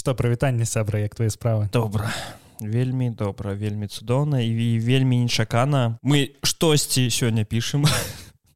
что прывітанне сябра як твои справы. Добра. Вельмі добра вельмі цудоўна і вельмі нечакана. Мы штосьці сёння пішем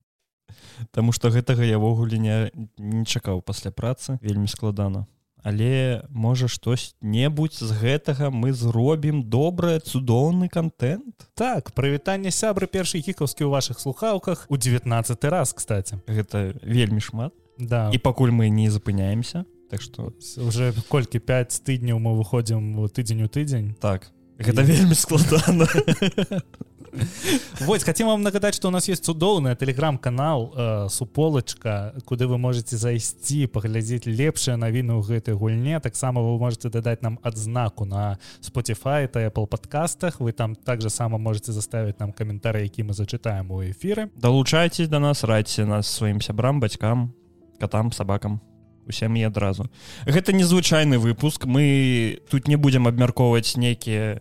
Таму што гэтага явогуле не не чакаў пасля працы. Вельмі складана. Але можа штось-небудзь з гэтага мы зробім добрае цудоўны контент так прывітанне сябры першай гікаўскі ў ваших слухаўках у 19 раз кстати. Гэта вельмі шмат. Да. І пакуль мы не запыняемся так что уже колькі 5 тыдняў мы выходзім у тыдзень у тыдзень так. Гэта і... вельмі складана Вось хотим вам нагадаць что у нас есть цудоўная телеграм-канал э, суполачка куды вы можете зайсці паглядзець лепшыя навіны ў гэтай гульне таксама вы можете дадаць нам адзнаку на Spotify это Apple подкастах. Вы там также сама можете заставить нам каментары які мы зачытаем у эфиры далучайтесь до нас радьце нас сваім сябрам бацькам катам сабакам усім і адразу. Гэта незвычайны выпуск. Мы тут не будемм абмяркоўваць нейкія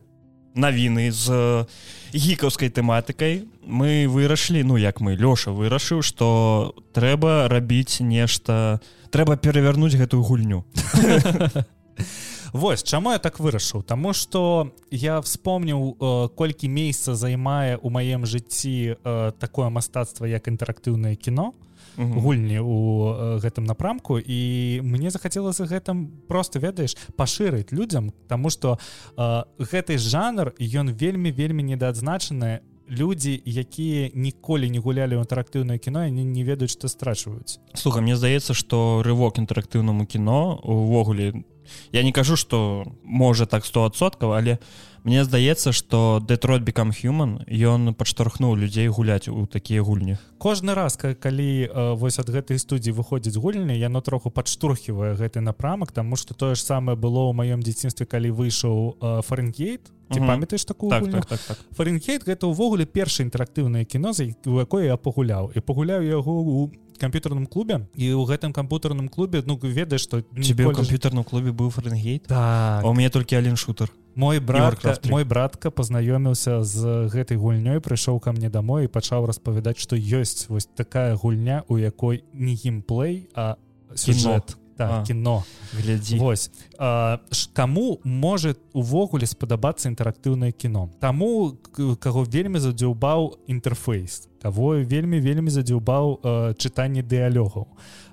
навіны з гікаўскай тэматыкай. Мы вырашылі ну як мы лёша вырашыў что трэба рабіць нешта трэба перавярнуць гэтую гульню Вось чаму я так вырашыў? Таму что я вспомніў э, колькі месяца займае у маем жыцці э, такое мастацтва як інтэрактыўнае кіно гульні у гэтым напрамку. І мне захацелася гэтым просто ведаеш пашырыць людзям тому что гэты жанр ён вельмі вельмі недаадзначаны. Людзі якія ніколі не гулялі ў інтэрактыўнае кіно они не ведаюць што страчваюць. Слуха мне здаецца что рывок інтэрактыўнаму кіно увогуле я не кажу что можа так стосоткаў але мне здаецца что Детройт become human ён падштархнуў людзей гуляць у такія гульні кожны раз калі э, вось ад гэтай студіі выходзіць гульні яно троху падштурхівае гэты напрамак тому что тое ж самае было ў маём дзяцінстве калі выйшаў фаренгейт. Ці памятаеш такую так, так, так, так. фаренгейт гэта ўвогуле першае інтэрактыўнае кіно за у якое я пагуляў. І пагуляю яго у камп'ютарным клубе. І ў гэтым кампутарным клубе ну ведаеш што тебе ў камп'ютарным клубе быў фаренгейт? Так. у мяне толькі ален шутер. Мой братка мой братка пазнаёміўся з гэтай гульнёй прыйшоў ка мне домой і пачаў распавядаць што ёсць вось такая гульня у якой не геймплей а сюжет так, кіно глядзі вось. А, каму можа увогуле спадабацца інтэрактыўнае кіно? Таму каго вельмі задзяўбаў інтэрфейс кого вельмі вельмі задзяўбаў чытанне дыялёгаў.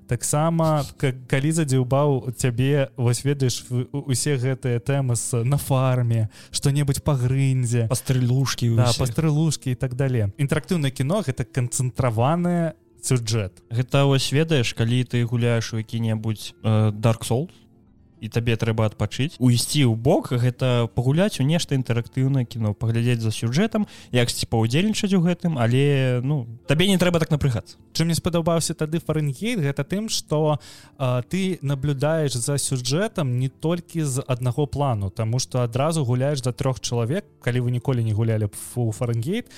Таксама калі задзяўбаў цябе вось ведаеш усе гэтыя тэмы з на фарме что-небудзь па грындзе пастрылушкі да, пастрылушкі і так далее. Інтэрактыўнае кіно гэта канцэнтраванае сюджэт гэта вось ведаеш калі ты гуляеш у які-небудзь э, dark soul і табе трэба адпачыць уйсці ў бок гэта пагуляць у нешта інтэрактыўнае кіно паглядзець за сюжэтам яксьці паўдзельнічаць у гэтым але ну табе не трэба так напрыгацца чым мне спадабаўся тады фаренгейт гэта тым что ты наблюдаеш за сюжэтам не толькі з аднаго плану тому что адразу гуляеш за трох чалавек калі вы ніколі не гулялі фу фаренгейт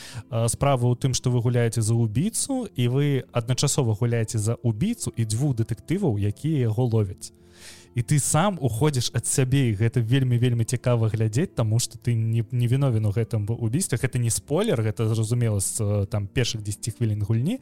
справа ў тым что вы гуляеце за убійцу і вы адначасова гуляеце за убійцу і дзвюх дэтэктываў якія яго ловяць і ты сам уходзіш ад сябе і гэта вельмі вельмі цікава глядзець тому что ты не, не віновен у гэтым убійствах это не спойлер гэта зразумела з там першых 10 хвілін гульні.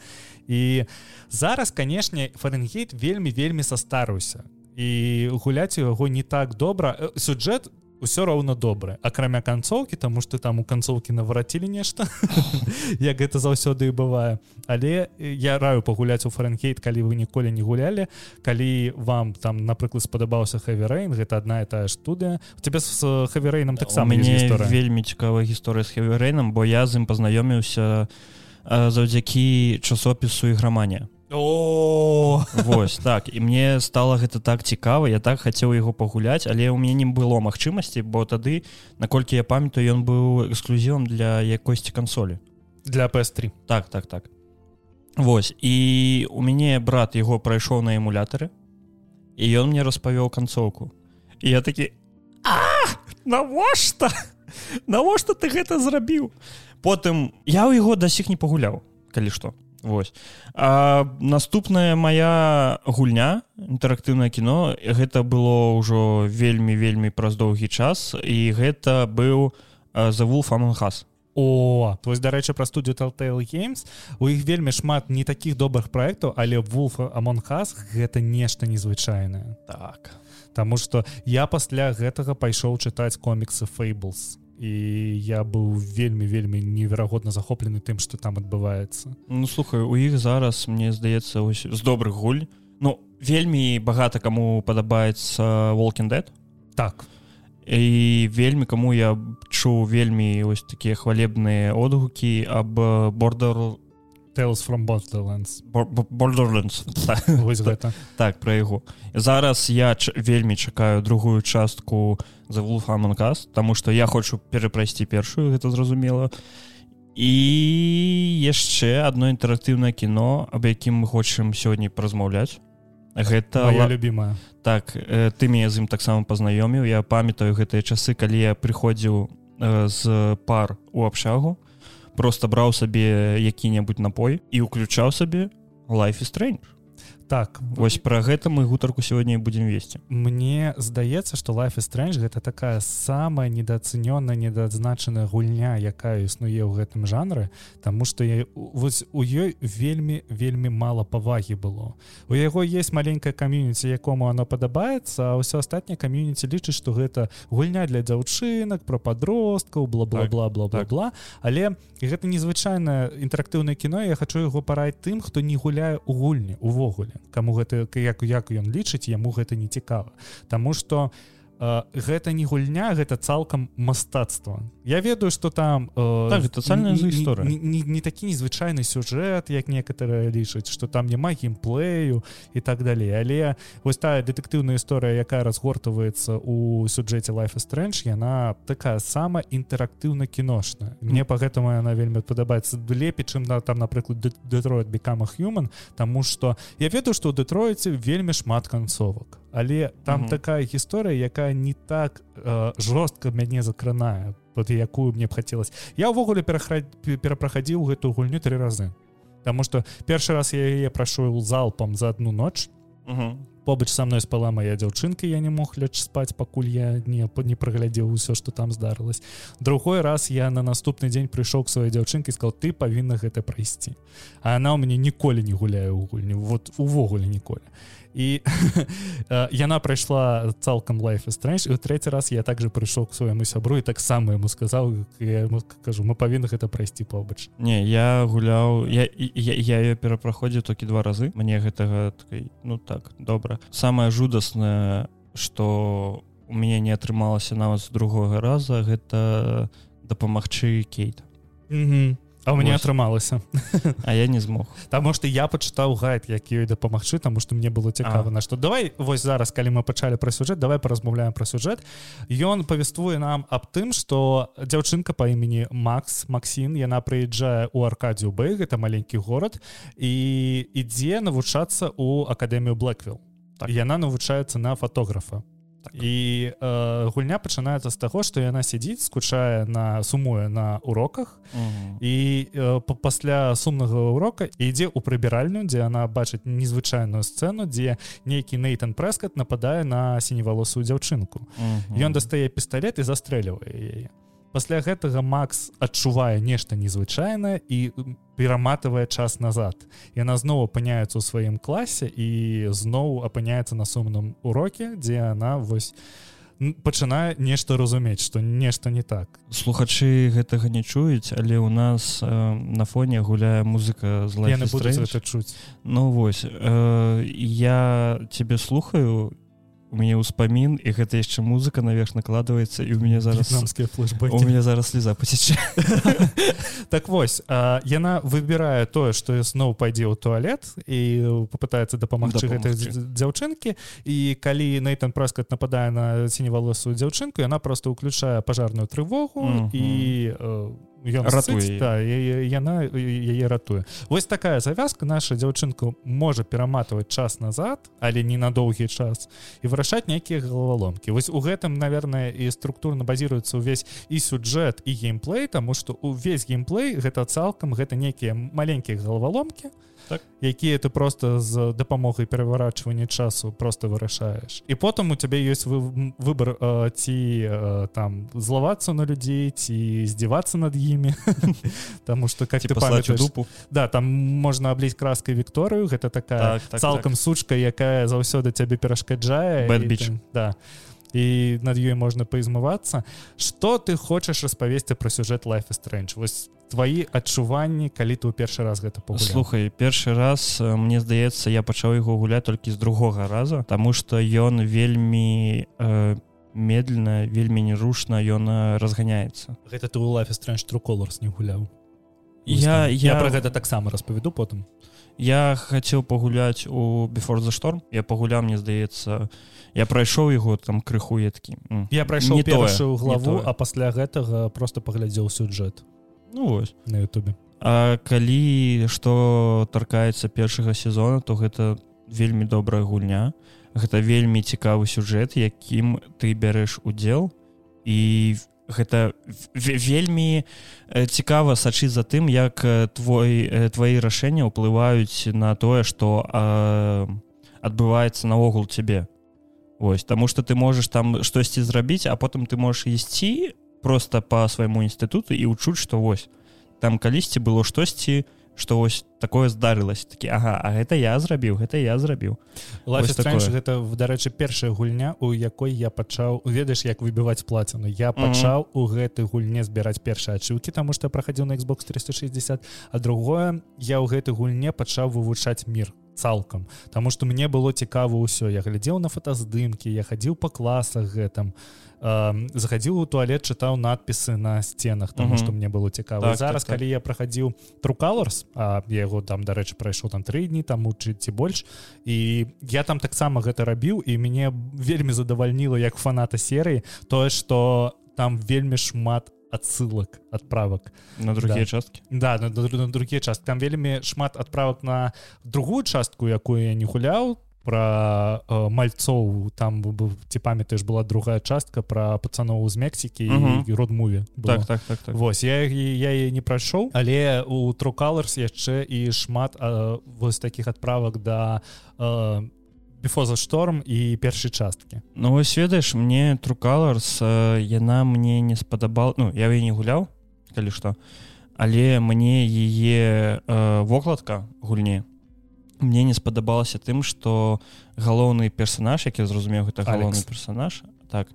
І зараз канешне фаренгейт вельмі вельмі састарыўся і гуляць у яго не так добра сюджэт у ўсё роўна добрае акрамя канцоўкі тому что там у канцоўкі наварацілі нешта як гэта заўсёды і бывае але я раю пагуляць у фаренгейт калі вы ніколі не гулялі калі вам там напрыклад спадабаўся хэверейн гэта одна і тая студыя у тебе з хэверейнам таксама мяне вельмі цікавая гісторыя з хэверейнам бо я з ім пазнаёміўся заўдзякі часопісу іграманія о! Вось так. І мне стало гэта так цікава я так хацеў яго пагуляць але ў мяне не было магчымасці бо тады наколькі я памятаю ён быў эксклюзівам для якосці кансолі. Для PS3 так так так. Вось і у мяне брат яго прайшоў на эмулятары і ён мне распавёў канцоўку. І я такі навошта? Навошта ты гэта зрабіў? Потым я ў яго да сіх не пагуляў калі што Вось. А, наступная моя гульня інтэрактыўнае кіно гэта было ўжо вельмі вельмі праз доўгі час і гэта быў завул фамхас О вось дарэчы пра студію Telltale Games. У іх вельмі шмат не такіх добрых праектаў але вулфа амонхас гэта нешта незвычайнае. Так. Таму что я пасля гэтага пайшоў чытаць коміксы фейблс і я быў вельмі вельмі неверагодна захоплены тым что там адбываецца Ну слухай у іх зараз мне здаецца ось з добрых гуль. Ну вельмі багата каму падабаецца walking dead. Так. І вельмі каму я чуў вельмі ось такія хвалебныя одгукі аб бордер tales from borderlands. Borderlands Вось гэта. Так про яго. Зараз я вельмі чакаю другую частку за вулфаманкас тому что я хочу перапрайсці першую гэта зразумела. І яшчэ одно інтэрактыўнае кіно аб якім мы хочам сёння паразмаўляць. Гэта моя любимая так э, ты мяне з ім таксама пазнаёміў. Я памятаю гэтыя часы калі я прыходзіў э, з пар у абшагу просто браў сабе які-небудзь напой і уключаў сабе life is strange так. Вось про гэта мы гутарку сегодня будем весці. Мне здаецца что life is strange гэта такая самая недооцэнённая недоадзначаная гульня якая існуе ў гэтым жанры тому что я вось у ёй вельмі вельмі мало павагі было. У яго есть маленькая кам'юніці якому оно падабаецца а ўсё астатняе кам'юніці лічыць что гэта гульня для дзяўчынак про подросткаў бла-бла-бла бла-бла-бла але гэта незвычайна інтэрактыўнае кіно я хочу яго параць тым хто не гуляе у гульні увогуле каму гэта як як ён лічыць яму гэта не цікава. Таму что э, гэта не гульня гэта цалкам мастацтва. Я ведаю что там э, так, социальная гісторыя не, не, не такі незвычайны сюжэт як некаторые лічаць что там няма геймплею і так далей. Але вось тая дэтэктыўная гісторыя якая разгортваецца у сюджэце life strange яна такая сама інтэрактыўна кіношная. Мне по гэтаму яна вельмі падабаецца лепей чым на там напрыклад Детройт бекама human тому что я ведаю что у Детройце вельмі шмат канцовак але там угу. такая гісторыя якая не так э, жорстка мяне закранае вот якую мне б хацелось я ўвогуле перапрахадзіў гэтую гульню три разы. Таму что першы раз я яе прашоў залпам за одну ноч. Угу. побач са мной спала моя дзяўчынка я не мог ляч спаць пакуль я не не праглядзеў усё что там здарылось другой раз я на наступны дзень прыйшоў к сваёй дзяўчынкі сказал ты павінна гэта прайсці а она у мяне ніколі не гуляе ў гульню вот увогуле ніколі. і яна прайшла цалкам life strange і у трэці раз я также прыйшоў к свайму сябру і таксама яму сказаў кажу мы павінны гэта прайсці побач не я гуляў я я ее перапраходзіў толькі два разы мне гэтага такой, ну так добра самое жудасное что у мяне не атрымалася нават з другога раза гэта дапамагчы кейт. Mm -hmm. А мне атрымалася А я не змог. Таму што я пачытаў гайд як ёй дапамагчы таму што мне было цікава на што давай вось зараз калі мы пачалі пра сюжэт давай паразмаўляем пра сюжэт Ён павествуе нам аб тым што дзяўчынка па імені Макс Максін яна прыязджае у аркадзію Бэй гэта маленькі горад і ідзе навучацца ў акадэмію Блэквилл. Так. яна навучаецца на фатографа так. і э, гульня пачынаецца з таго што яна сядзіць скучае на сумуе на уроках. І э, пасля сумнага урока ідзе ў прыбіральню дзе она бачыць незвычайную сцэну дзе нейкі нейтан прэскат нападае на сіневалосую дзяўчынку ён дастае пісталет і застрэльвае яе пасля гэтага Макс адчувае нешта незвычайнае і пераматывае час назад. Яна зноў апыняецца ў сваім класе і зноў апыняецца на сумным уроке дзе она вось пачынае нешта разумець што нешта не так. Слухачы гэтага не чуюць але ў нас э, на фоне гуляе музыка з чуць. Ну вось э, я тебе слухаю у мяне ўспамін і гэта яшчэ музыка наверх накладваецца і у мяне зараз намскія флешбэкі у меня зараз слеза посеча так вось а, яна выбірае тое што я зноў пайдзе ў туалет і попытаецца дапамагчы гэтай дзяўчынкі і калі нейтан праскат нападае на сіневалосую дзяўчынку яна просто ўключае пажарную трывогу і у ратуе да, яна яе ратуе. Вось такая завязка. Наша дзяўчынка можа пераматваць час назад але не на доўгі час і вырашаць нейкія галаваломкі вось у гэтым наверное і структурна базіруецца ўвесь і сюджэт і геймплей тому что увесь геймплей гэта цалкам гэта нейкія маленькія галаваломкі Так. якія ты просто з дапамогай пераварачвання часу просто вырашаеш і потым у цябе ёсць вы, выбор э, ці э, там злавацца на людзей ці здзівацца над імі Таму что как ты памятаеш дупу. да там можна абліць краскай Вікторыю гэта такая так, так, цалкам так. сучка якая заўсёды цябе перашкаджае Bad і ты- да. І над ёй можна паізмывацца что ты хочаш распавесці пра сюжэт life is strange вось твои адчуванні калі ты ў першы раз гэта пагуляў? слухай першы раз э, мне здаецца я пачаў яго гуляць толькі з другога раза Таму что ён вельмі э, медленно вельмі нерушна ён э, разганяецца. Гэта ты life is strange true colors не гуляў? Я я я про гэта таксама распавяду потым. Я хацеў пагуляць у before the storm. Я пагуляў мне здаецца я прайшоў яго там крыху я такі я прайшоў першую главу а пасля гэтага просто паглядзеў сюжэт ну вось. На Ютубе. А калі што таркаецца першага сезона то гэта вельмі добрая гульня. Гэта вельмі цікавы сюжэт якім ты бярэш удзел. І гэта вельмі э, цікава сачыць за тым як э, твой э, твои рашэння ўплываюць на тое што адбываецца наогул цябе. Вось таму что ты можаш там штосьці зрабіць а потым ты можаш ісці просто по свайму інстытуту і ўчуць што вось там калісьці было штосьці што вось такое здарылася такі Ага А гэта я зрабіў гэта я зрабіў гэта дарэчы першая гульня у якой я пачаў ведаеш як выбіваць плаціну. Я пачаў у гэтай гульне збіраць першыя ачыўкі таму што я праходзіў на Xbox 360 а другое я ў гэтай гульне пачаў вывучаць мир цалкам. Таму што мне было цікава ўсё. Я глядзеў на фотаздымкі я хадзіў па класах гэтым захадзіў у туалет чытаў надпісы на сценах тому что мне было цікава. Так, зараз так, так. калі я праходзіў трукалорс а я яго там дарэчы прайшоў там тры дні там ці ці больш і я там таксама гэта рабіў і мяне вельмі задавальніла як фаната серыі тое что там вельмі шмат адсылак адправак на другія Да. часткі да на, на, на другія часткі там вельмі шмат адправак на другую частку якую я не гуляў про э, мальцоў там ці памятаеш была другая частка про пацаноў з мексікі Мгм. і родмуве так так так так. Вось я я яе не прайшоў але у трукалерс яшчэ і шмат а, вось таких адправак да бефо за шторм і першай часткі Ну вось ведаеш мне трукаларс яна мне не спадабал Ну я не гуляў калі што але мне яе э, вокладка гульні мне не спадабалася тым што галоўны персонаж які зразумеў гэта галоўны персонаж так.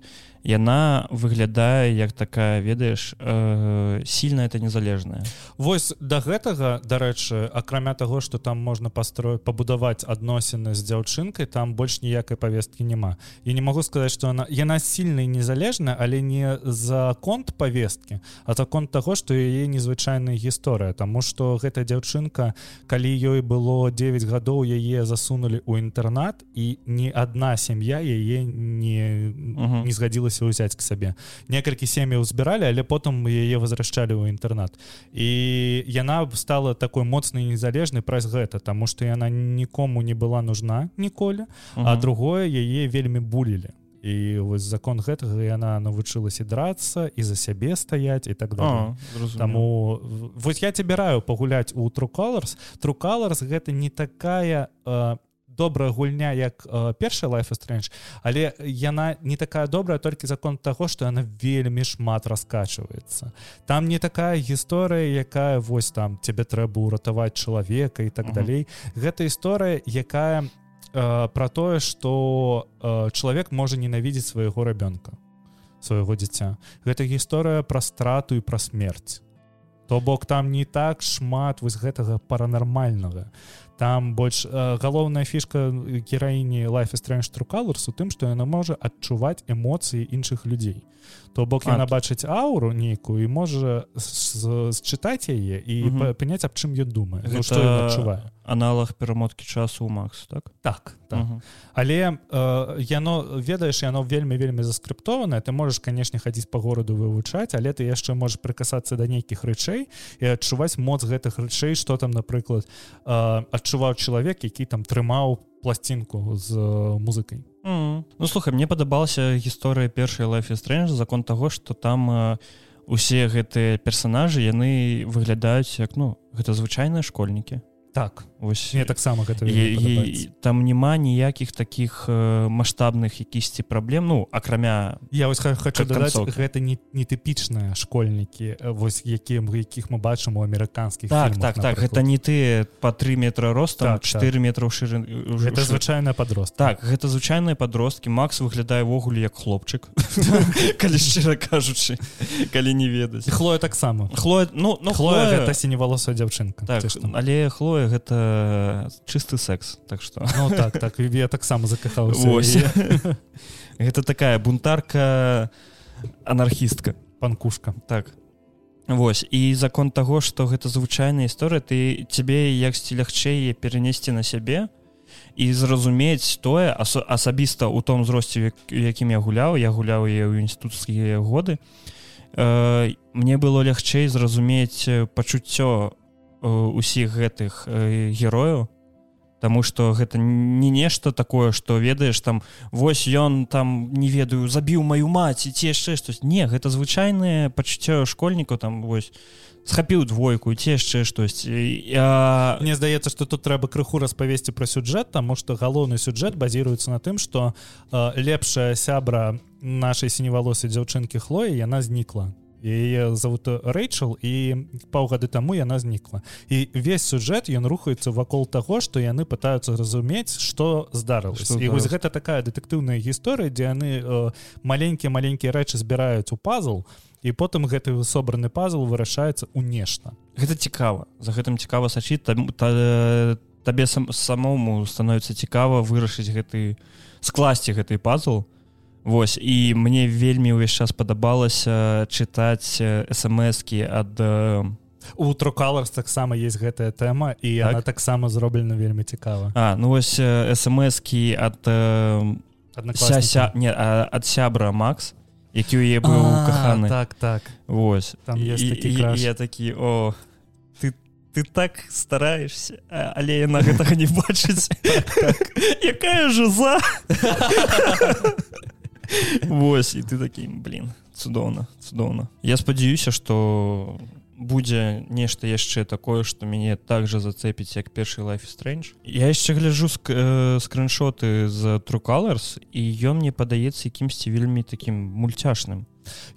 Яна выглядае як такая ведаеш э, сильно это незалежная. Вось да гэтага дарэчы акрамя таго што там можна пастроить пабудаваць адносіны з дзяўчынкай там больш ніякай павесткі няма. Я не магу сказаць што она яна сильна і незалежная але не за конт павесткі а за конт таго што яе незвычайная гісторыя. Таму што гэта дзяўчынка калі ёй было 9 гадоў яе засунули ў інтэрнат і ні адна сям'я яе не Мгм. не згадзілася ўзяць к сабе некалькі сем'яў збіралі але потым яе возвращалі ў інтэрнат і яна стала такой моцнай незалежнай праз гэта таму што яна нікому не была нужна ніколі а Мгм. другое яе вельмі булілі і вось закон гэтага яна навучылася драцца і за сябе стаяць і так далее А. Таму вось я тебе раю пагуляць у трукаларс трукаларс гэта не такая э, добрая гульня як э, першая life strange але яна не такая добрая толькі закон таго што яна вельмі шмат раскачваецца. Там не такая гісторыя якая вось там тебе трэба ўратаваць чалавека і так далей. Гэта гісторыя якая э, про тое что э, чалавек можа ненавідзець свайго рабёнка свайго дзіця. Гэта гісторыя пра страту і пра смерць. То бок там не так шмат вось гэтага паранармальнага там больш э, галоўная фішка гераіні life is strange трукалурс у тым што яна можа адчуваць эмоцыі іншых людзей. То бок яна бачыць ауру нейкую і можа зчытаць яе і паняць аб чым ён думае ну, што адчувае. аналог перамоткі часу у Макс так? Так так. Мгм. але э, яно ведаеш яно вельмі вельмі заскрыптованае. Ты можаш канешне хадзіць по гораду вывучаць але ты яшчэ можаш прыкасацца да нейкіх рэчэй і адчуваць моц гэтых рэчэй что там напрыклад э, адчуваў чалавек які там трымаў пласцінку з музыкай Мгм. Ну слухай мне падабалася гісторыя першай life strange закон таго что там усе гэтыя персонажы яны выглядаюць як ну гэта звычайныя школьнікі так Вось. Мне таксама гэта вельмі і, падабаецца. там няма ніякіх таких маштабных якісьці праблем ну акрамя я вось хочу дадаць гэта не нетыпічныя школьнікі вось якія мы якіх мы бачым у амерыканскіх так фільмах, так так напрыклад. гэта не ты по 3 метра ростом Так, 4 метра шырын гэта звычайная падрост так гэта звычайныя подросткі Макс выглядае ввогуле як хлопчык калі шчыра кажучы калі не ведаць. Хлоя таксама. Хлоя ну ну хлоя хлоя гэта сіневалосая дзяўчынка так але хлоя гэта чысты секс так что. Ну так так я таксама закахаўся гэта такая бунтарка анархістка панкушка. Так. Вось. І закон таго што гэта звычайная гісторыя ты цябе яксьці лягчэй перанесці на сябе і зразумець тое асо- асабіста ў том узросце як- якім я гуляў я гуляў яе ў інстытуцкія годы э, мне было лягчэй зразумець э, пачуццё усіх гэтых э, герояў Таму што гэта не нешта такое што ведаеш там вось ён там не ведаю забіў маю маці ці яшчэ штось не гэта звычайнае пачуццё школьнікаў там вось схапіў двойку ці яшчэ штось я Мне здаецца што тут трэба крыху распавесці пра сюджэт таму што галоўны сюджэт базіруецца на тым што э, лепшая сябра нашай сіневалосай дзяўчынкі хлоі яна знікла яе зовут рэйчал і паўгады таму яна знікла. І весь сюжэт ён рухаецца вакол таго што яны пытаюцца разумець што здарылася. І вось гэта такая дэтэктыўная гісторыя дзе яны э, маленькія маленькія рэчы збіраюць у пазл і потым гэты собраны пазл вырашаецца ў нешта. Гэта цікава. За гэтым цікава сачыць. Там та, табе сам самому становіцца цікава вырашыць гэты скласці гэты пазл Вось і мне вельмі ўвесь час падабалася чытаць смскі ад у трукаларс таксама есть гэтая тэма і Так? она таксама зроблена вельмі цікава. А ну вось смскі ад ся, не а, ад сябра Макс які ў яе быў каханы. так так. Вось. Там І- і- я такі о ты ты так стараешься але яна гэтага не бачыць. Якая жиза Вось і ты такі блин цудоўна цудоўна. Я спадзяюся что будзе нешта яшчэ такое что мяне так же зацепіць як першы life strange. Я яшчэ гляжу ск э, скриншоты з трукалерс і ён мне падаецца якімсьці вельмі таким мульцяшным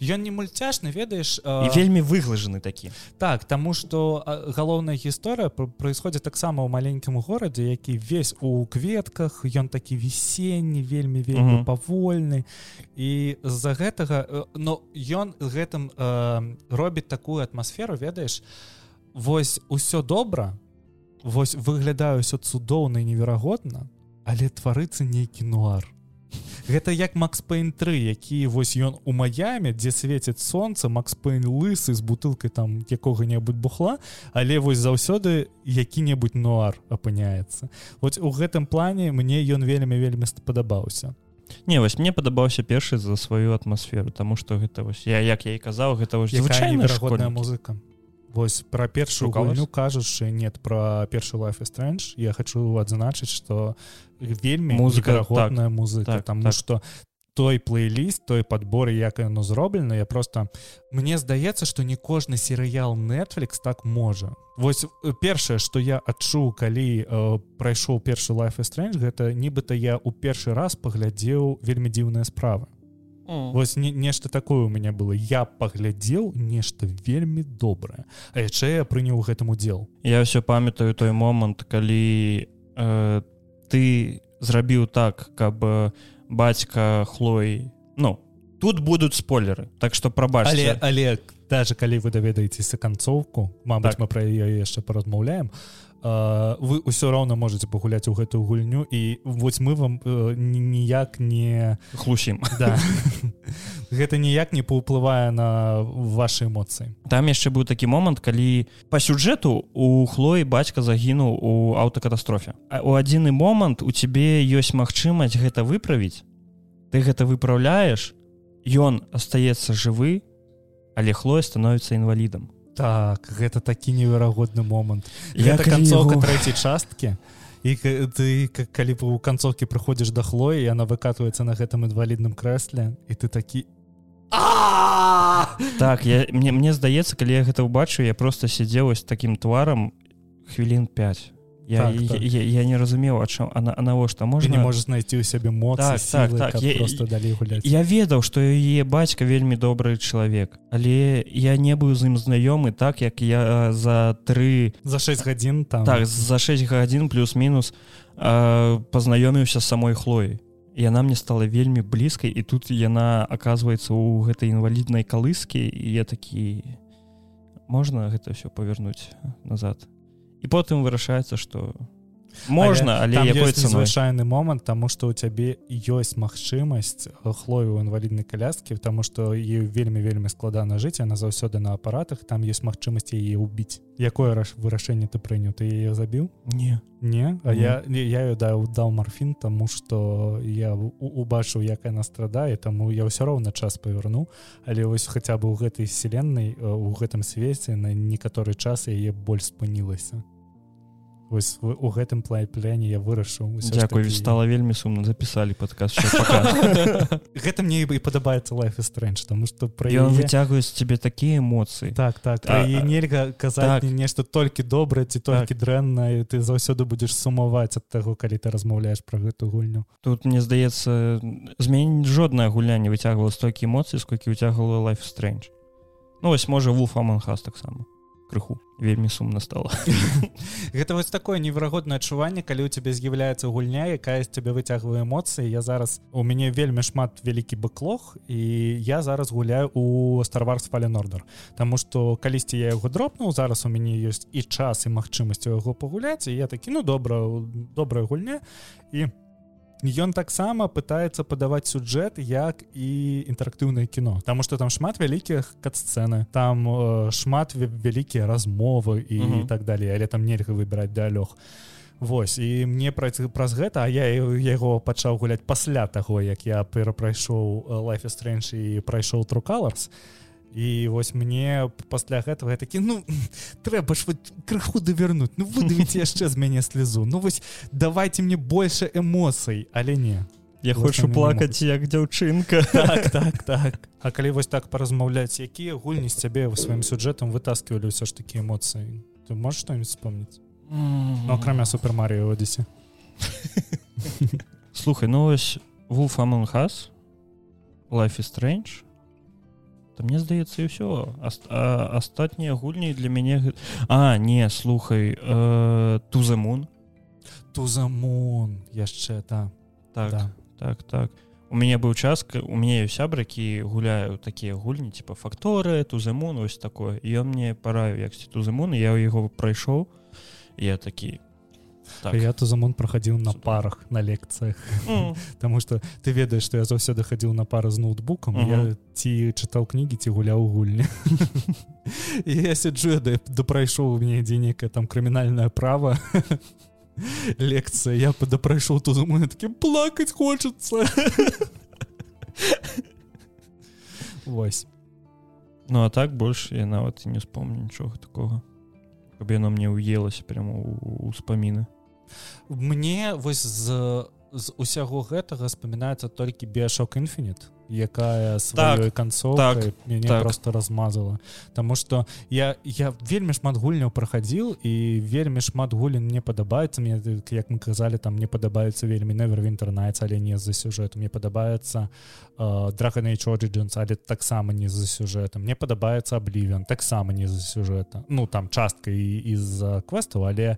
ён не мульцяшны ведаеш і вельмі выглажаны такі. Так таму что галоўная гісторыя пр- происходит таксама ў маленькім горадзе які весь у кветках ён такі весенні вельмі вельмі Мгм. павольны. І з-за гэтага э, но ён гэтым э, робіць такую атмасферу ведаеш вось усё добра вось выглядаю ўсё цудоўна і неверагодна але тварыцца нейкі нуар Гэта як Макс Пейн 3 які вось ён у Маяме дзе свеціць сонца Макс Пейн лысы з бутылкай там якога-небудзь бухла але вось заўсёды які-небудзь нуар апыняецца. Вот у гэтым плане мне ён вельмі вельмі спадабаўся Не вось мне падабаўся першы за сваю атмасферу тому что гэта вось я як я і казаў гэта вось звычайная музыка Вось пра першую гульню кажучы нет пра першы life is strange. Я хочу адзначыць что вельмі Музыка, неверагодная музыка так, тому так. что той плейліст той подбор як яно зроблена я просто мне здаецца что не кожны серыял Netflix так можа. Вось э, першае что я адчуў калі э, прайшоў першы life is strange гэта нібыта я у першы раз паглядзеў вельмі дзіўныя справы Вось не, нешта такое у меня было. Я паглядзеў нешта вельмі добрае А яшчэ я прыняў гэтым удзел я ўсё памятаю той момант калі э, ты зрабіў так каб э, бацька хлой ну тут будуць спойлеры так что прабачце. Але але даже калі вы даведаецеся канцоўку Мабыць Так. мы пра яе яшчэ паразмаўляем вы ўсё роўна можете пагуляць у гэтую гульню і вось мы вам э, ні- ніяк не хлусім. Да. гэта ніяк не паўплывае на ваши эмоцыі. Там яшчэ быў такі момант калі по сюжэту у хлоі бацька загінуў у аўтакатастрофе. У адзіны момант у цябе ёсць магчымасць гэта выправіць ты гэта выпраўляеш ён астаецца жывы але хлоя становіцца інвалідам так гэта такі неверагодны момант. Я гэта канцоўка яго- трэцяй часткі. І ты калі у канцоўкі прыходзіш да хлоі яна выкатваецца на гэтым інвалідным крэсле і ты такі так я мне мне здаецца калі я гэта ўбачу я просто сядзеў вось таким тварам хвілін 5 я, Так, я, так. я, я не разумеў а чым а, а навошта Ты можна не можаш знайсці ў сябе моцы Так, так, сілы, так, каб я- просто далей гуляць я ведаў што яе бацька вельмі добры чалавек але я не быў з ім знаёмы так як я за тры за 6 гадзін там. Так за 6 гадзін плюс-мінус э, пазнаёміўся самой хлоі яна мне стала вельмі блізкай і тут яна аказваецца ў гэтай інваліднай калыскі і я такі можна гэта все павернуць назад і потым вырашаецца што можна але, але якой звычайны момант таму што ў цябе ёсць магчымасць хлою ў інваліднай каляскі таму што е вельмі вельмі складана жыць яна заўсёды на апаратах там ёсць магчымасць яе ўбіць якое раш вырашэнне ты прыняў ты яе забіў не. Не? А Не. я не, я ёй даў даў марфін таму што я у- убачыў як яна страдае таму я ўсё роўна час павярну але вось хаця бы ў гэтай вселенной э, у гэтым свеце на некаторы час яе боль спынілася вось у гэтым плайпляне я вырашыў Дякую такі- стала вельмі сумна. Запісалі падказ гэта мне і падабаецца is strange тому что пра ён яе... выцягвае з цябе такія эмоцыі. Так так А, а, нельга казаць так. нешта толькі добрае ці толькі так. дрэнна і ты заўсёды будзеш сумаваць ад таго калі ты размаўляеш пра гэту гульню. Тут мне здаецца змень жоднае гулянне выцягвала столькі эмоцый сколькі выцягвала is strange ну вось можа вулф аманхас таксама крыху. Вельмі сумна стала. Гэта вось такое неверагоднае адчуванне калі у цябе з'яўляецца гульня якая з цябе выцягвае эмоцыі. Я зараз у мяне вельмі шмат вялікі бэклог і я зараз гуляю у старварс фален ордер Таму што калісьці я яго дропнуў зараз у мяне ёсць і час і магчымасць у яго пагуляць і я такі ну добра добрая гульня. І Ён таксама пытаецца падаваць сюджэт як і інтэрактыўнае кіно Таму што там шмат вялікіх кат-сцэны там э, шмат вялікія размовы і Мгм. угу. так далее але там нельга выбіраць дыалёг Вось і мне праць праз гэта а я яго пачаў гуляць пасля таго як я перапрайшоў э, life is strange і прайшоў true colors і вось мне пасля гэтага я такі ну трэба ж вот крыху давярнуць ну выдавіць яшчэ з мяне слезу ну вось давайте мне больше эмоцый але не? Я хочу плакаць як дзяўчынка так так так. А калі вось так паразмаўляць якія гульні з цябе сваім сюджэтам вытаскивалі ўсё ж такі эмоцыі ты можешь что-нибудь вспомнить? Ну акрамя супер Марыо Одесе слухай ну вось вулф аманхас life is strange то мне здаецца і ўсё астатнія гульні для мяне а не слухай э, тузамун тузамон яшчэ да. Так да. так так. У мяне быў час у мяне ёсць сябры які гуляю такія гульні типа факторы тузамун ось такое. І ён мне параю яксьці тузамун я ў яго прайшоў я такі так. я тузамон праходзіў на Супер. парах на лекцыях М, Таму что ты ведаеш што я заўсёды хадзіў на пары з ноутбукам Мгм. я ці чытаў кнігі ці гуляў у гульні і я сяджу я да, да прайшоў у мяне дзе некае там крымінальнае права лекцыя я да прайшоў тут мы такі плакаць хочацца Вось ну а так больш я нават і не вспомню нічога такого. Каб яно мне уелася прямо ўспаміны мне вось з з усяго гэтага спамінаецца толькі биошок інфінит якая сваёй канцоўкай мяне так. просто размазала. Таму что я я вельмі шмат гульняў прахадзіл і вельмі шмат гулін мне падабаецца. Мне як мы казалі там мне падабаюцца вельмі невер інтэрнайце але не з-за сюжэту мне падабаецца Dragon Age Origins але таксама не з-за сюжэта мне падабаецца аблівен таксама не з-за сюжэта. Ну там частка і з квестаў але э,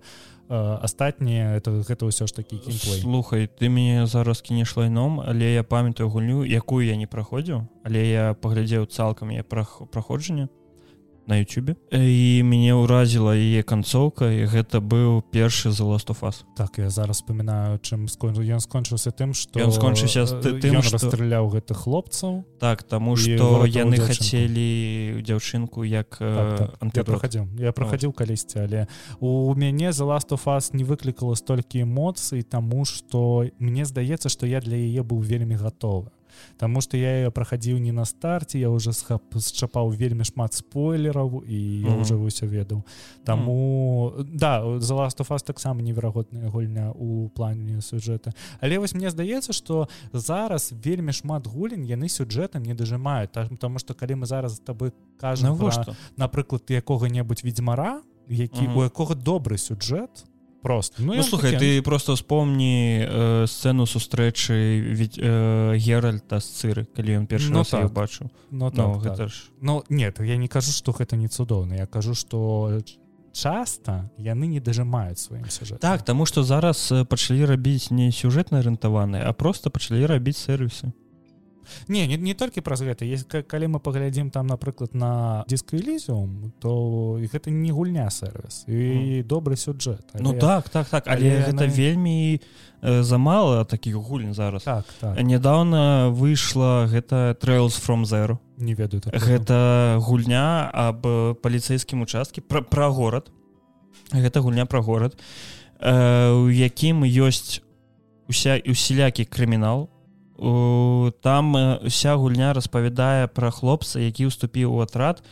астатнія это гэта ўсё ж такі слухай ты мяне зараз кінеш лайном але я памятаю гульню якую я не праходзіў але я паглядзеў цалкам я прах праходжанне на Ютубе і мяне ўразіла яе канцоўка і гэта быў першы за last of us. Так я зараз вспоминаю чым скон ён скончыўся тым что Ён скончыўся з ты- тым, што- расстраляў гэтых хлопцаў. Так таму што яны хацелі дзяўчынку як так, так. я э, я праходзіў калісьці але у мяне за last of us не выклікала столькі эмоцый таму что мне здаецца что я для яе быў вельмі гатовы Таму што я ее праходзіў не на старце я уже счапаў вельмі шмат спойлераў і я Мгм. уже ўсё ведаў Таму да за last of us таксама неверагодная гульня у плане сюжэта але вось мне здаецца что зараз вельмі шмат гулін яны сюджэтам не дажимаюць тому что калі мы зараз тобой кажам навошта напрыклад якога-небудзь ведьзьмара які Мгм. у якога добры сюджэт просто. Ну, ну слухай такі... ты просто вспомни э, сцену сустрэчы ведь э, геральта з цыры калі ён першы ну, так. бачу но ну, ну, так, так. ж. Ну нет я не кажу что гэта не цудоўна. Я кажу что часто яны не дажимаюць сваім сюжет так тому что зараз пачалі рабіць не сюжэтна арыентаваныя а просто пачалі рабіць сервісы не не, не толькі праз гэта есть калі мы паглядзім там напрыклад на дисквелізіум то гэта не гульня сервис і mm. добры сюджэт але... Ну так так так. але, але гэта на... вельмі э, замала таких гульн зараз. Так, так. нядаўна выйшла гэта trails from zero. Не ведаю гэта гульня об паліцейскім участке пра, пра горад. Гэта гульня пра горад э, у якім ёсць уся усялякі крымінал там вся гульня распавядае пра хлопца які ўступіў у атрад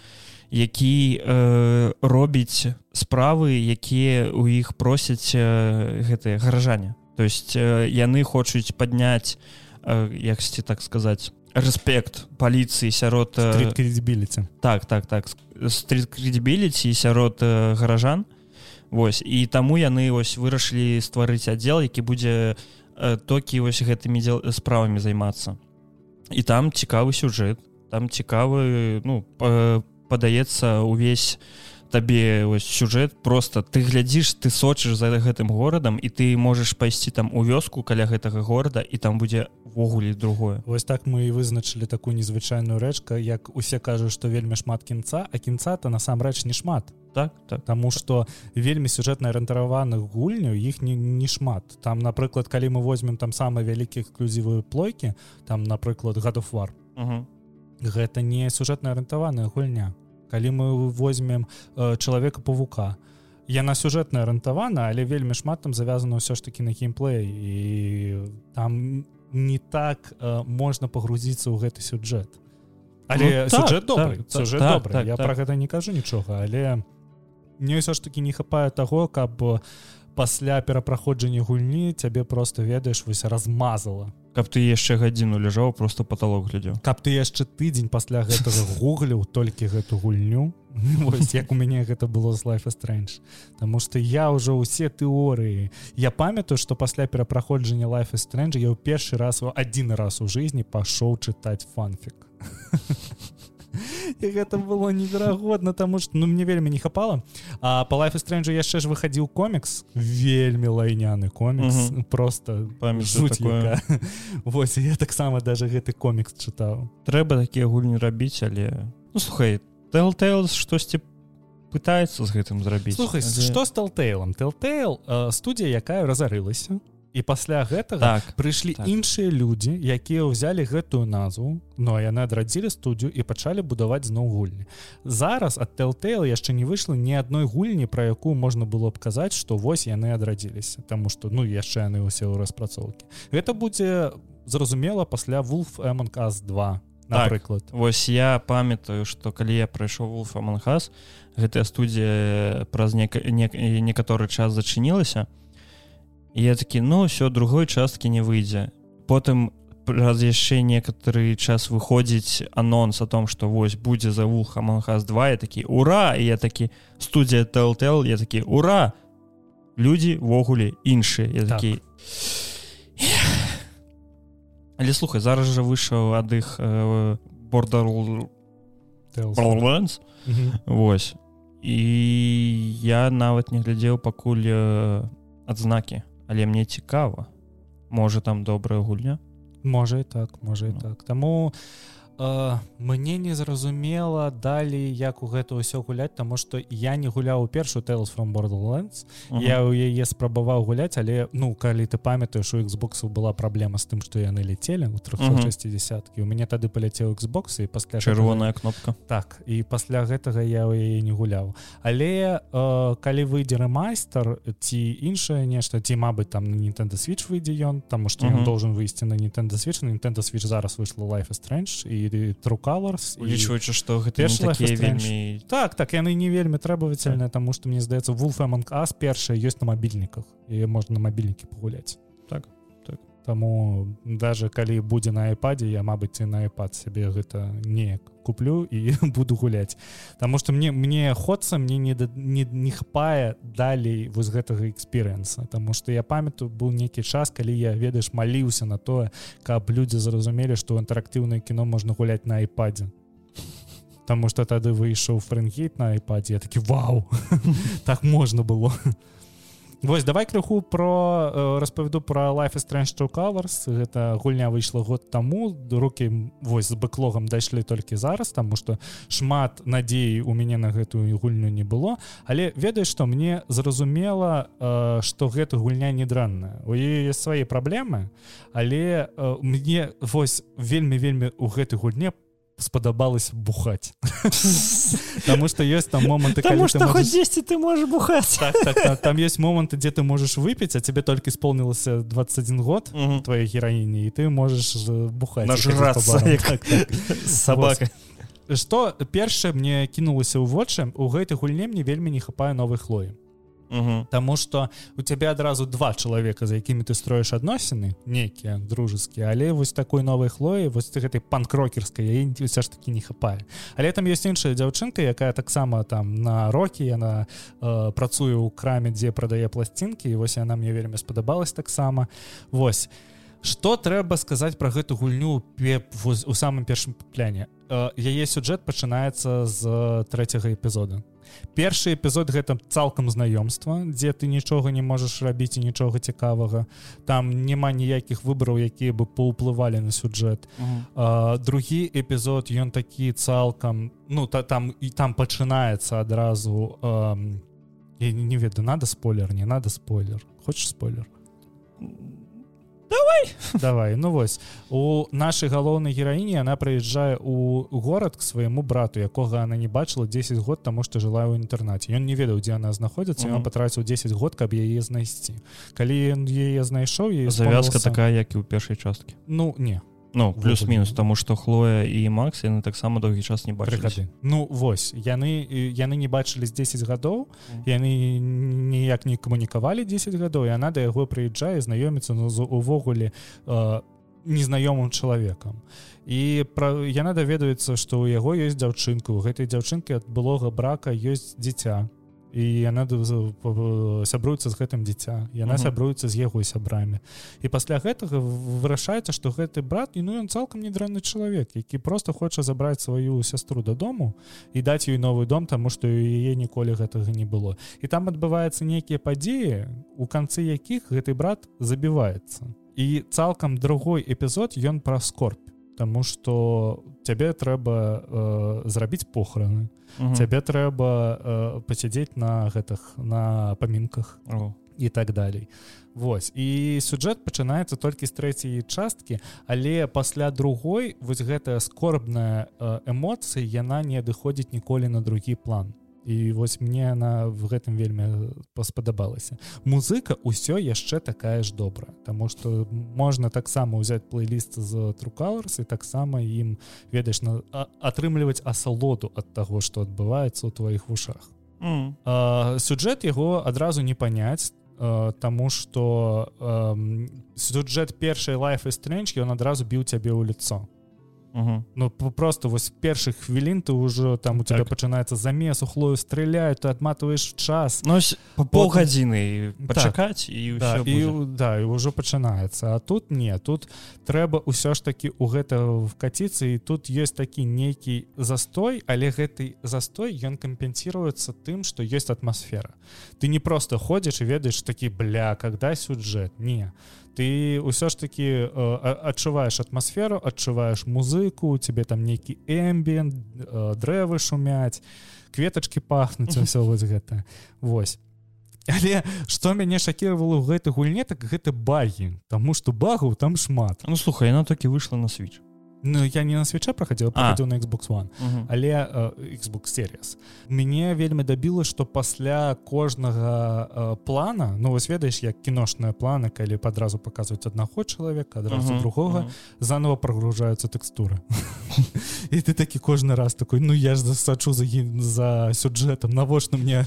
які э, робіць справы якія у іх просяць э, гэтыя гаражане то есть э, яны хочуць падняць э, яксьці так сказаць рэспект паліцыі сярод крыдбіліці так так так стрит-крыдбіліці сярод э, гаражан. Вось і таму яны вось вырашылі стварыць аддзел які будзе у Э, токі вось гэтымі дзел справамі займацца і там цікавы сюжэт там цікавы ну падаецца увесь табе ось сюжэт просто ты глядзіш ты сочыш за гэтым горадам і ты можаш пайсці там у вёску каля гэтага горада і там будзе ввогуле другое. Вось так мы і вызначылі такую незвычайную рэчка як усе кажуць што вельмі шмат кінца а кінца то насамрэч не шмат. Так так. Таму что вельмі сюжэтна арыентаваных гульняў іх не, не шмат. Там напрыклад калі мы возьмем там самыя вялікія эксклюзівыя плойкі там напрыклад гадуфвар гэта не сюжэтна арыентаваная гульня. Калі мы возьмем э, чалавека павука яна сюжэтна арыентавана але вельмі шмат там завязана ўсё ж таки на геймплей і там не так э, можна пагрузіцца ў гэты сюжэт але ну, сюжэт так, добрый так, сюжэт так, добрый так, я так. про гэта не кажу нічога але мне ўсё ж таки не хапае таго каб пасля перапраходжання гульні цябе просто ведаеш вось размазала. Каб ты яшчэ гадзіну ляжаў просто паталок глядзеў. Каб ты яшчэ тыдзень пасля гэтага гугляў толькі гэту гульню. Вось, як у мяне гэта было з life strange. Таму что я ўжо ўсе тэорыі. Я памятаю что пасля перапраходжання life strange я ў першы раз у адзін раз у жизни пашоў чытаць фанфік і гэта было неверагодна таму что ну мне вельмі не хапала а по life стрэнджу яшчэ ж выхадзіў комікс вельмі лайняны комікс угу. просто Вось я таксама даже гэты комікс чытаў трэба такія гульні рабіць але ну, слухай telltale штосьці пытаецца з гэтым зрабіць? Слухай але... что стал тейлом telltale студія якая разарылася і пасля гэтага так, прыйшлі так. іншыя людзі якія ўзялі гэтую назву но яны адрадзілі студію і пачалі будаваць зноў гульні. Зараз ад telltale яшчэ не выйшла ні адной гульні пра якую можна было б казаць што вось яны адрадзіліся Таму што ну яшчэ яны ўсе ў распрацоўкі. Гэта будзе зразумела пасля wolf эмонказ 2 напрыклад так, Вось я памятаю што калі я прайшоў wolf аманхас гэтая студія праз нек некаторы час зачынілася то я такі ну все другой часткі не выйдзе потым раз яшчэ некаторы час выходзіць анонс о том что вось будзе за вуха манхас 2 я такі ура! І я такі студія telltale я такі ура! Людзі ввогуле іншыя я такі так. але слухай зараз жа выйшаў ад іх бордар Вось. І я нават не глядзеў пакуль адзнакі але мне цікава. Можа там добрая гульня? Можа і так можа і ну. так. Таму э, мне не зразумела далей як у гэта ўсё гуляць таму што я не гуляў у першую tales from borderlands uh -huh. я ў яе спрабаваў гуляць але ну калі ты памятаеш у xbox была праблема з тым што яны ляцелі у 360 uh -huh. у мяне тады паляцеў xbox і пасля чырвоная кнопка так і пасля гэтага я ў яе не гуляў але э, калі выйдзе ремайстер ці іншае нешта ці мабыць там на Nintendo switch выйдзе ён таму што uh -huh. должен выйсці на Nintendo switch на Nintendo switch зараз выйшла life strange і трукаларс улічваючы што гэта вельмі так так яны не вельмі требавательныя так. таму што мне здаецца вулфаманг ас першая ёсць на мабільніках і можна на мабільнікі пагуляць так Таму даже калі будзе на айпадзе я мабыць на iPad сябе гэта неяк куплю і буду гуляць. Таму что мне мне ходца мне не не, не хапае далей вось гэтага эксперыенса Таму что я памятаю быў нейкі час калі я ведаеш маліўся на тое каб людзі зразумелі што інтэрактыўнае кіно можна гуляць на айпадзе. Таму что тады выйшаў фрэнгейт на айпадзе такі вау! Так можна было Вось давай крыху про распавяду про life strange to covers гэта гульня выйшла год таму. Руки вось з бэклогам дайшлі толькі зараз таму что шмат надзеі у мяне на гэтую гульню не было. Але ведаеш что мне зразумела что гэта гульня не дрэнная у яе свае праблемы але мне вось вельмі вельмі у гэтай гульне по спадабалось бухать. Потому что есть там моманты потому что хоть 10 ты можешь бухать. Так, так, так, там есть моманты где ты можешь выпить а тебе только исполнился 21 год угу. твоей героине и ты можешь бухать нажраться так, так. собака. Что першае мне кінулася ў вочы у гэтай гульне мне вельмі не хапае новой хлоі Угу. Таму что у цябе адразу два чалавека за якімі ты строіш адносіны нейкія дружескія але вось такой новай хлоі вось ты гэтай панкрокерскай ўсё ж таки не хапае але там есть іншая дзяўчынка якая таксама там на рокі яна э, працуе ў краме дзе прадае пласцінкі і вось яна мне вельмі спадабалась таксама вось. Что трэба сказаць про гэту гульню пеп у самым першым пляне? Э, яе сюджэт пачынаецца з трэцяга эпізода першы эпізод гэта цалкам знаёмства дзе ты нічога не можаш рабіць і нічога цікавага. Там няма ніякіх выбараў якія бы паўплывалі на сюджэт uh -huh. а, другі эпізод ён такі цалкам ну та там і там пачынаецца адразу а, не ведаю надо спойлер не надо спойлер? Хочешь спойлер давай. Давай ну вось. У нашай галоўнай гераіні она прыязджае у горад к свайму брату якога она не бачыла 10 год таму што жыла ў інтэрнаце. Ён не ведаў дзе она знаходзіцца ён патраціў 10 год каб яе знайсці. Калі ён яе знайшоў і завязка такая як і ў першай часткі. Ну не Ну плюс-мінус тому что хлоя і Макс яны таксама доўгі час не бачылі Ну вось яны яны не бачылі з 10 гадоў яны ніяк не камунікавалі 10 гадоў і она да яго прыязджае знаёміцца ну увогуле э, незнаёмым чалавекам. І пра яна даведаюцца што ў яго ёсць дзяўчынка у гэтай дзяўчынкі ад былога брака ёсць дзіця і яна сябруецца з гэтым дзіця яна угу. сябруецца з яго сябрамі. І пасля гэтага вырашаецца што гэты брат і ну ён цалкам недрэнны чалавек які просто хоча забраць сваю сястру дадому і даць ёй новы дом таму што яе ніколі гэтага не было. І там адбываюцца нейкія падзеі у канцы якіх гэты брат забіваецца. І цалкам другой эпізод ён пра скорбь Таму што цябе трэба э, зрабіць похороны. Цябе трэба э, пасядзець на гэтых на памінках О. і так далей. Вось і сюджэт пачынаецца толькі з трэцяй часткі але пасля другой вось гэтая скорбная э, эмоцыя яна не адыходзіць ніколі на другі план і вось мне она в гэтым вельмі паспадабалася. Музыка ўсё яшчэ такая ж добра Таму что можна таксама ўзяць плейліст з трукаларс і таксама ім ведаеш на атрымліваць асалоду ад таго што адбываецца ў тваіх вушах. Mm. сюджэт яго адразу не паняць Таму что сюджэт першай лайф і стрэнч ён адразу біў цябе ў лицо Угу. Ну просто вось першых хвілін ты ўжо там у тебя так. пачынаецца замес ухлою стреляют ты адматываешь час. Но по полгадзіны пачакаць так. і, да, і да і ўжо пачынаецца А тут не тут трэба ўсё ж таки у гэта вкаціцца і тут есть такі нейкі застой але гэты застой ён кампенсіруецца тым что есть атмасфера ты не просто ходзіш і ведаеш такі бля когда сюджэт не ты ўсё ж таки э, адчуваеш атмасферу адчуваеш музыку тебе там нейкі эмбіент э, дрэвы шумяць кветачки пахнуць все вось гэта Вось. Але что мяне шакіравала ў гэтай гульне так гэта багі Таму что багаў там шмат. Ну слухай яна таки выйшла на свеч Ну я не на свеча праходзіла праходзіў на Xbox One uh -huh. але uh, Xbox series мяне вельмі дабіла што пасля кожнага uh, плана ну вось ведаеш як кіношная плана калі падразу паказваюць аднаго чалавека адразу uh -huh. другога uh -huh. заново прогружаюцца тэкстуры і ты такі кожны раз такой ну я ж засачу за за сюджэтам навошта мне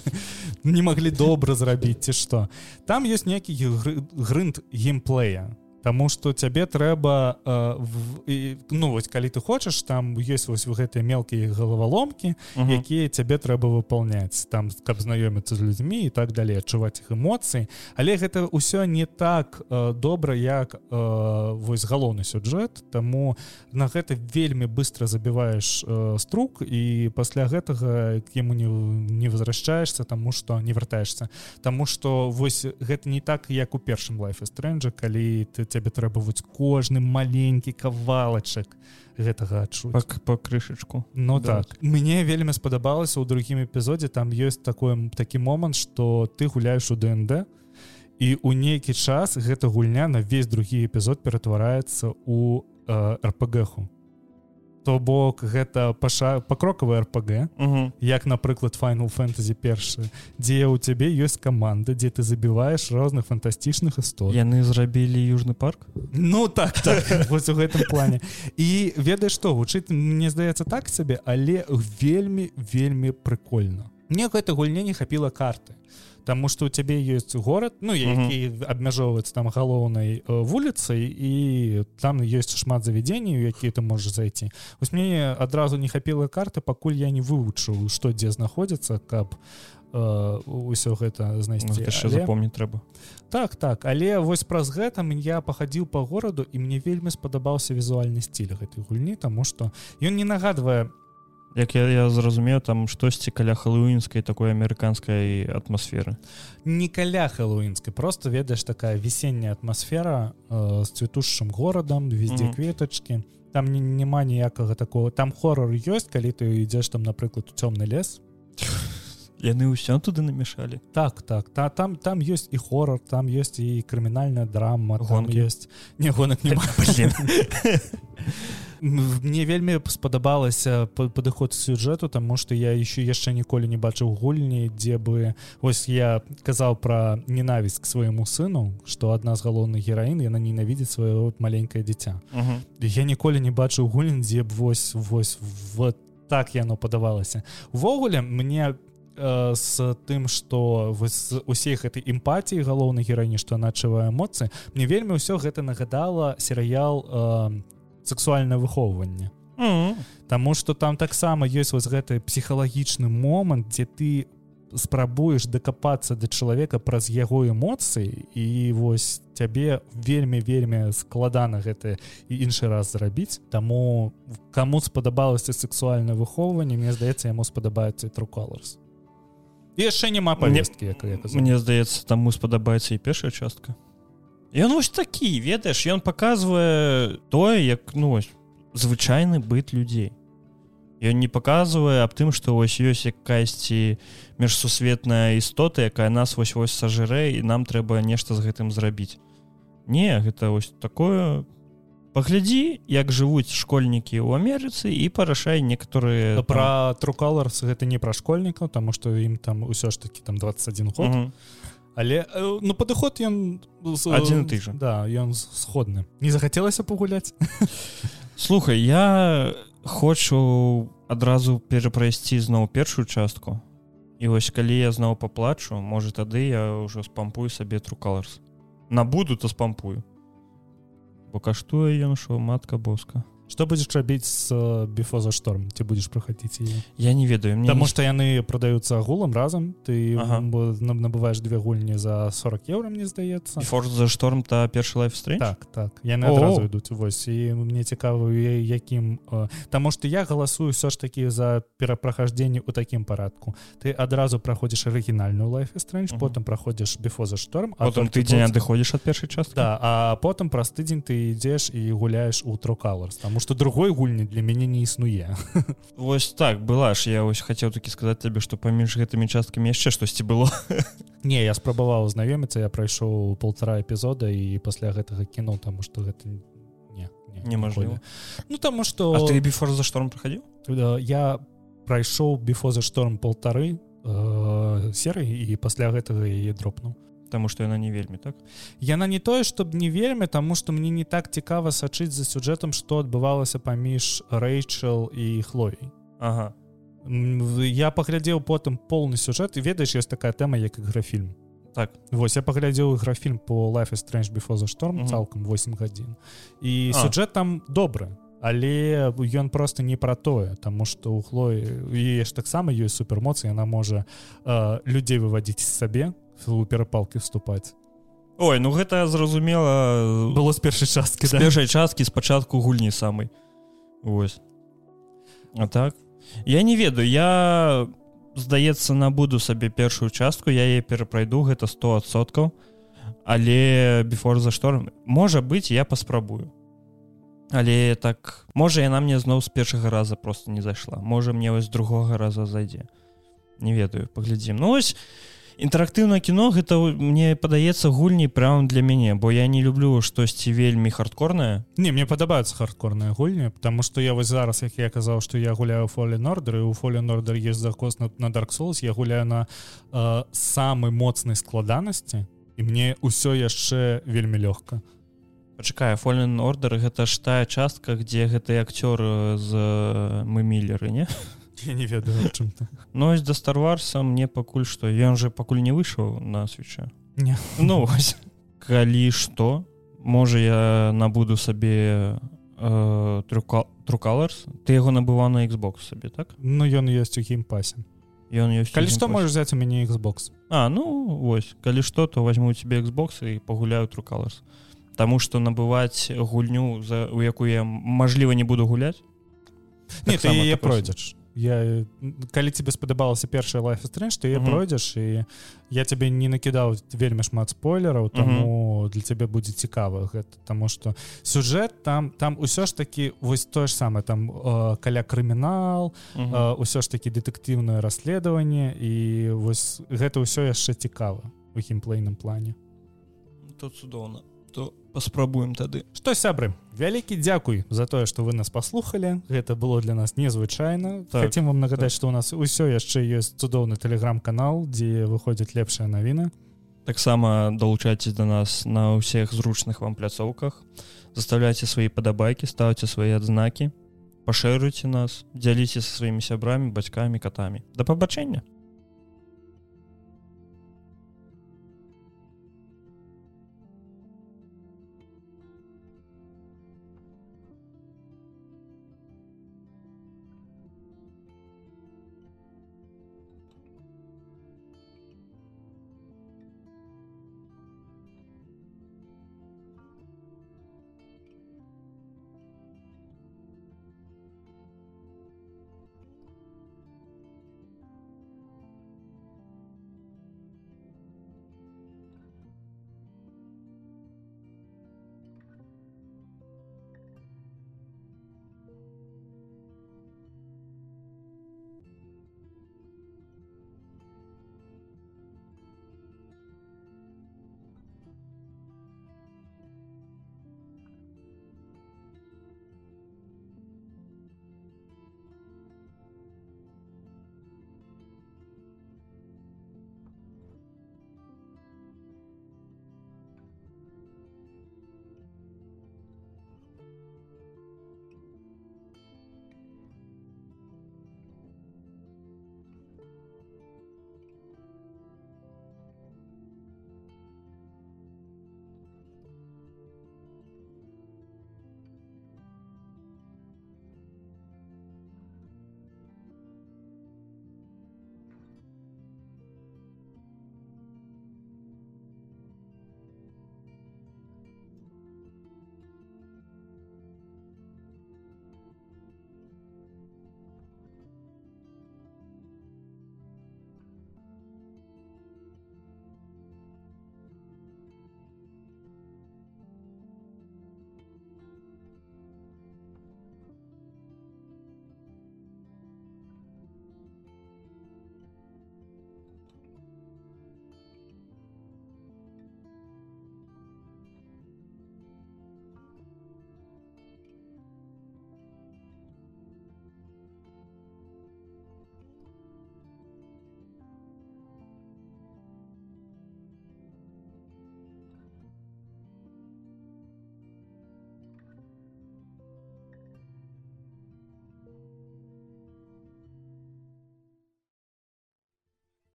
не маглі добра зрабіць ці што там ёсць нейкі грынт геймплея Таму что цябе трэба э, в, і, ну вось калі ты хочаш там ёсць вось гэтыя мелкія галаваломкі Мгм. якія цябе трэба выполняць там каб знаёміцца з людзьмі і так далей адчуваць іх эмоцыі але гэта ўсё не так э, добра як э, вось галоўны сюджэт таму на гэта вельмі быстро забіваеш э, струк і пасля гэтага яму не, не возвращаешься таму что не вяртаешься Таму что вось гэта не так як у першым лайфе стрэнджа калі ты цябе трэба вось кожны маленькі кавалачак гэтага адчуць. По, по крышачку. Ну Да. так. Мне вельмі спадабалася ў другім эпізодзе там ёсць такой такі момант что ты гуляеш у ДНД і у нейкі час гэта гульня на весь другі эпізод ператвараецца у э, рпгху то бок гэта паша пакрокавы рпг Мгм. як напрыклад final фэнтазі першы дзе ў цябе ёсць каманда дзе ты забіваеш розных фантастычных істот. Яны зрабілі южны парк? Ну так, так вось у гэтым плане. І ведаеш што гучыць мне здаецца так сабе але вельмі вельмі прыкольна. Мне гэта гульня не хапіла карты Таму што ў цябе ёсць горад ну які абмяжоўваецца там галоўнай э, вуліцай і там ёсць шмат завядзенняў якія ты можаш зайти. Вось мне адразу не хапіла карты пакуль я не вывучыў што дзе знаходзіцца каб э, ўсё гэта знайсці яшчэ Але- запомніць трэба так так але вось праз гэта я пахадзіў по гораду і мне вельмі спадабаўся візуальны стиль гэтай гульні тому что ён не нагадвае як я, я зразумею там штосьці каля хэллоуінскай такой амерыканскай атмасферы. Не каля хэллоуінскай просто ведаеш такая весенняя атмасфера э, з цвітушым горадам везде Мгм. кветочки там не, няма ніякага такого. Там хорор ёсць калі ты ідзеш там напрыклад у цёмны лес. Яны ўсё туды намешалі так так. Та там там ёсць і хорор там ёсць і крымінальная драма там Гонкі. ёсць. Не гонак. М, мне вельмі спадабалася па- падыход сюжэту тому что я еще яшчэ ніколі не бачыў гульні дзе бы ось я казаў про ненавісць к свайму сыну что адна з галоўных гераін яна ненавідзіць сваё маленькое дзіця Мгм. я ніколі не бачыў гульн дзе б вось вось вот так яно падавалася увогуле мне э, з тым что з усей гэтай эмпатіі галоўнай герані што она адчувае эмоцыі мне вельмі ўсё гэта нагадала серыял э, сексуальнае выхоўванне Мгм. Таму что там таксама ёсць вось гэты псіхалагічны момант дзе ты спрабуеш дакапацца да чалавека праз яго эмоцыі і вось цябе вельмі вельмі складана гэта і іншы раз зрабіць Таму каму спадабалася сексуальнае выхоўванне мне здаецца яму спадабаецца тру і яшчэ няма павесткі як я казаў. Мне здаецца таму спадабаецца і першая частка Ён вось такі ведаеш ён паказвае тое як ну вось звычайны быт людзей. Ён не паказвае аб тым што вось ёсць якаясьці міжсусветная істота якая нас вось вось сажырэ і нам трэба нешта з гэтым зрабіць. Не гэта вось такое. Паглядзі як жывуць школьнікі ў Амерыцы і парашай некаторыя там- пра тру colors гэта не пра школьнікаў таму што ім там усё ж таки там 21 год. Мгм. Але ну падыход ён Адзін той жа. да ён сходны. Не захацелася пагуляць? Слухай я хочу адразу перапрайсці зноў першую частку. І вось калі я зноў паплачу можа тады я ўжо спампую сабе трукаларс набуду то спампую. Бо каштуе ён що матка боска что будзеш рабіць з біфоза шторм ці будзеш прахадзіць яе я не ведаю мне Таму не... што яны прадаюцца агулам разам ты Ага. ага. набываеш две гульні за 40 еўра мне здаецца форт за шторм та першы лайф стрэй так так. Яны О. адразу ідуць вось. І мне цікава якім э, Таму што я галасую ўсё ж такі за перапрахаждзенне ў такім парадку. Ты адразу праходзіш арыгінальную лайф стрэндж Мгм. потым праходзіш біфоза шторм потым толькі тыдзень потым- адыходзіш ад першай часткі Да, а потым праз тыдзень ты ідзеш і гуляеш у трокаларс Таму што другой гульні для мяне не існуе Вось так была ж я вось хацеў такі сказаць табе што паміж гэтымі часткамі яшчэ штосьці было. Не я спрабаваў знаёміцца я прайшоў полтора эпізода і пасля гэтага кінуў таму што гэта не, не Немажліва. Ну таму што А ты біфор за шторм праходзіў э, я прайшоў біфоза шторм полтары э, серыі і пасля гэтага яе дропнуў Таму што яна не вельмі так? Яна не тое чтоб не вельмі таму што мне не так цікава сачыць за сюжэтам што адбывалася паміж рэйчел і хлоей. Ага. Я паглядзеў потым поўны сюжэт і ведаеш ёсць такая тэма як іграфільм так. Вось я паглядзеў графільм по life is strange before the storm Мгм. цалкам 8 гадзін і А. сюжэт там добры але ён просто не пра тое тому что у хлоі яе ж таксама ёсць супермоцы яна можа э, людзей выводзіць з сабе у перапалкі вступаць Ой ну гэта зразумела было з першай часткі да? першай часткі спачатку гульні самай. Вось. А так? Я не ведаю я здаецца набуду сабе першую частку я яе перапрайду гэта 100соткаў але before за шторм можа быць я паспрабую. Але так можа яна мне зноў з першага раза просто не зайшла. Можа мне вось другога раза зайдзе. Не ведаю паглядзім. Ну ось інтэрактыўнае кіно гэта мне падаецца гульні прям для мяне бо я не люблю штосьці вельмі хардкорнае. Не мне падабаюцца хардкорныя гульні потому что я вось зараз як я казаў что я гуляю фолен ордер і у фолен ордер есть закос на, на dark souls я гуляю на э, самой моцнай складанасці і мне ўсё яшчэ вельмі лёгка. Пачакай фолен ордер гэта ж тая частка где гэты акцёр э, з э, мы міллеры не я не ведаю чым ты. Нось да старварса мне пакуль што ён же пакуль не выйшаў на свеча Не. ну вось калі што можа я набуду сабе э, трукалерс ты яго набываў на Xbox сабе так? Ну ён ёсць у геймпасе ён ёсць калі што можаш взять у мяне Xbox. А ну вось калі што то возьму у тебе Xbox і пагуляю трукалерс Таму што набываць гульню за у якую я мажліва не буду гуляць не ты Таксама яе пройдзеш я калі тебе спадабалася першая life стрэнж ты Мгм. пройдзеш і я тебе не накідаў вельмі шмат спойлераў тому для цябе будзе цікава гэта тому что сюжэт там там усё ж таки вось тое ж самае там э, каля крымінал Мгм. э, усё ж таки дэтэктыўнае расследаванне і вось гэта ўсё яшчэ цікава у геймплейным плане то цудоўна то паспрабуем тады. Што сябры вялікі дзякуй за тое што вы нас паслухалі. Гэта было для нас незвычайна. Так, хотим вам нагадаць што у нас усё яшчэ ёсць цудоўны тэлеграм-канал дзе выходзяць лепшая навіна таксама далучайцесь до нас на ўсіх зручных вам пляцоўках. Заставляйте свае падабайкі ставце свае адзнакі пашыруйце нас дзяліце са сваімі сябрамі бацькамі катамі. Да пабачэння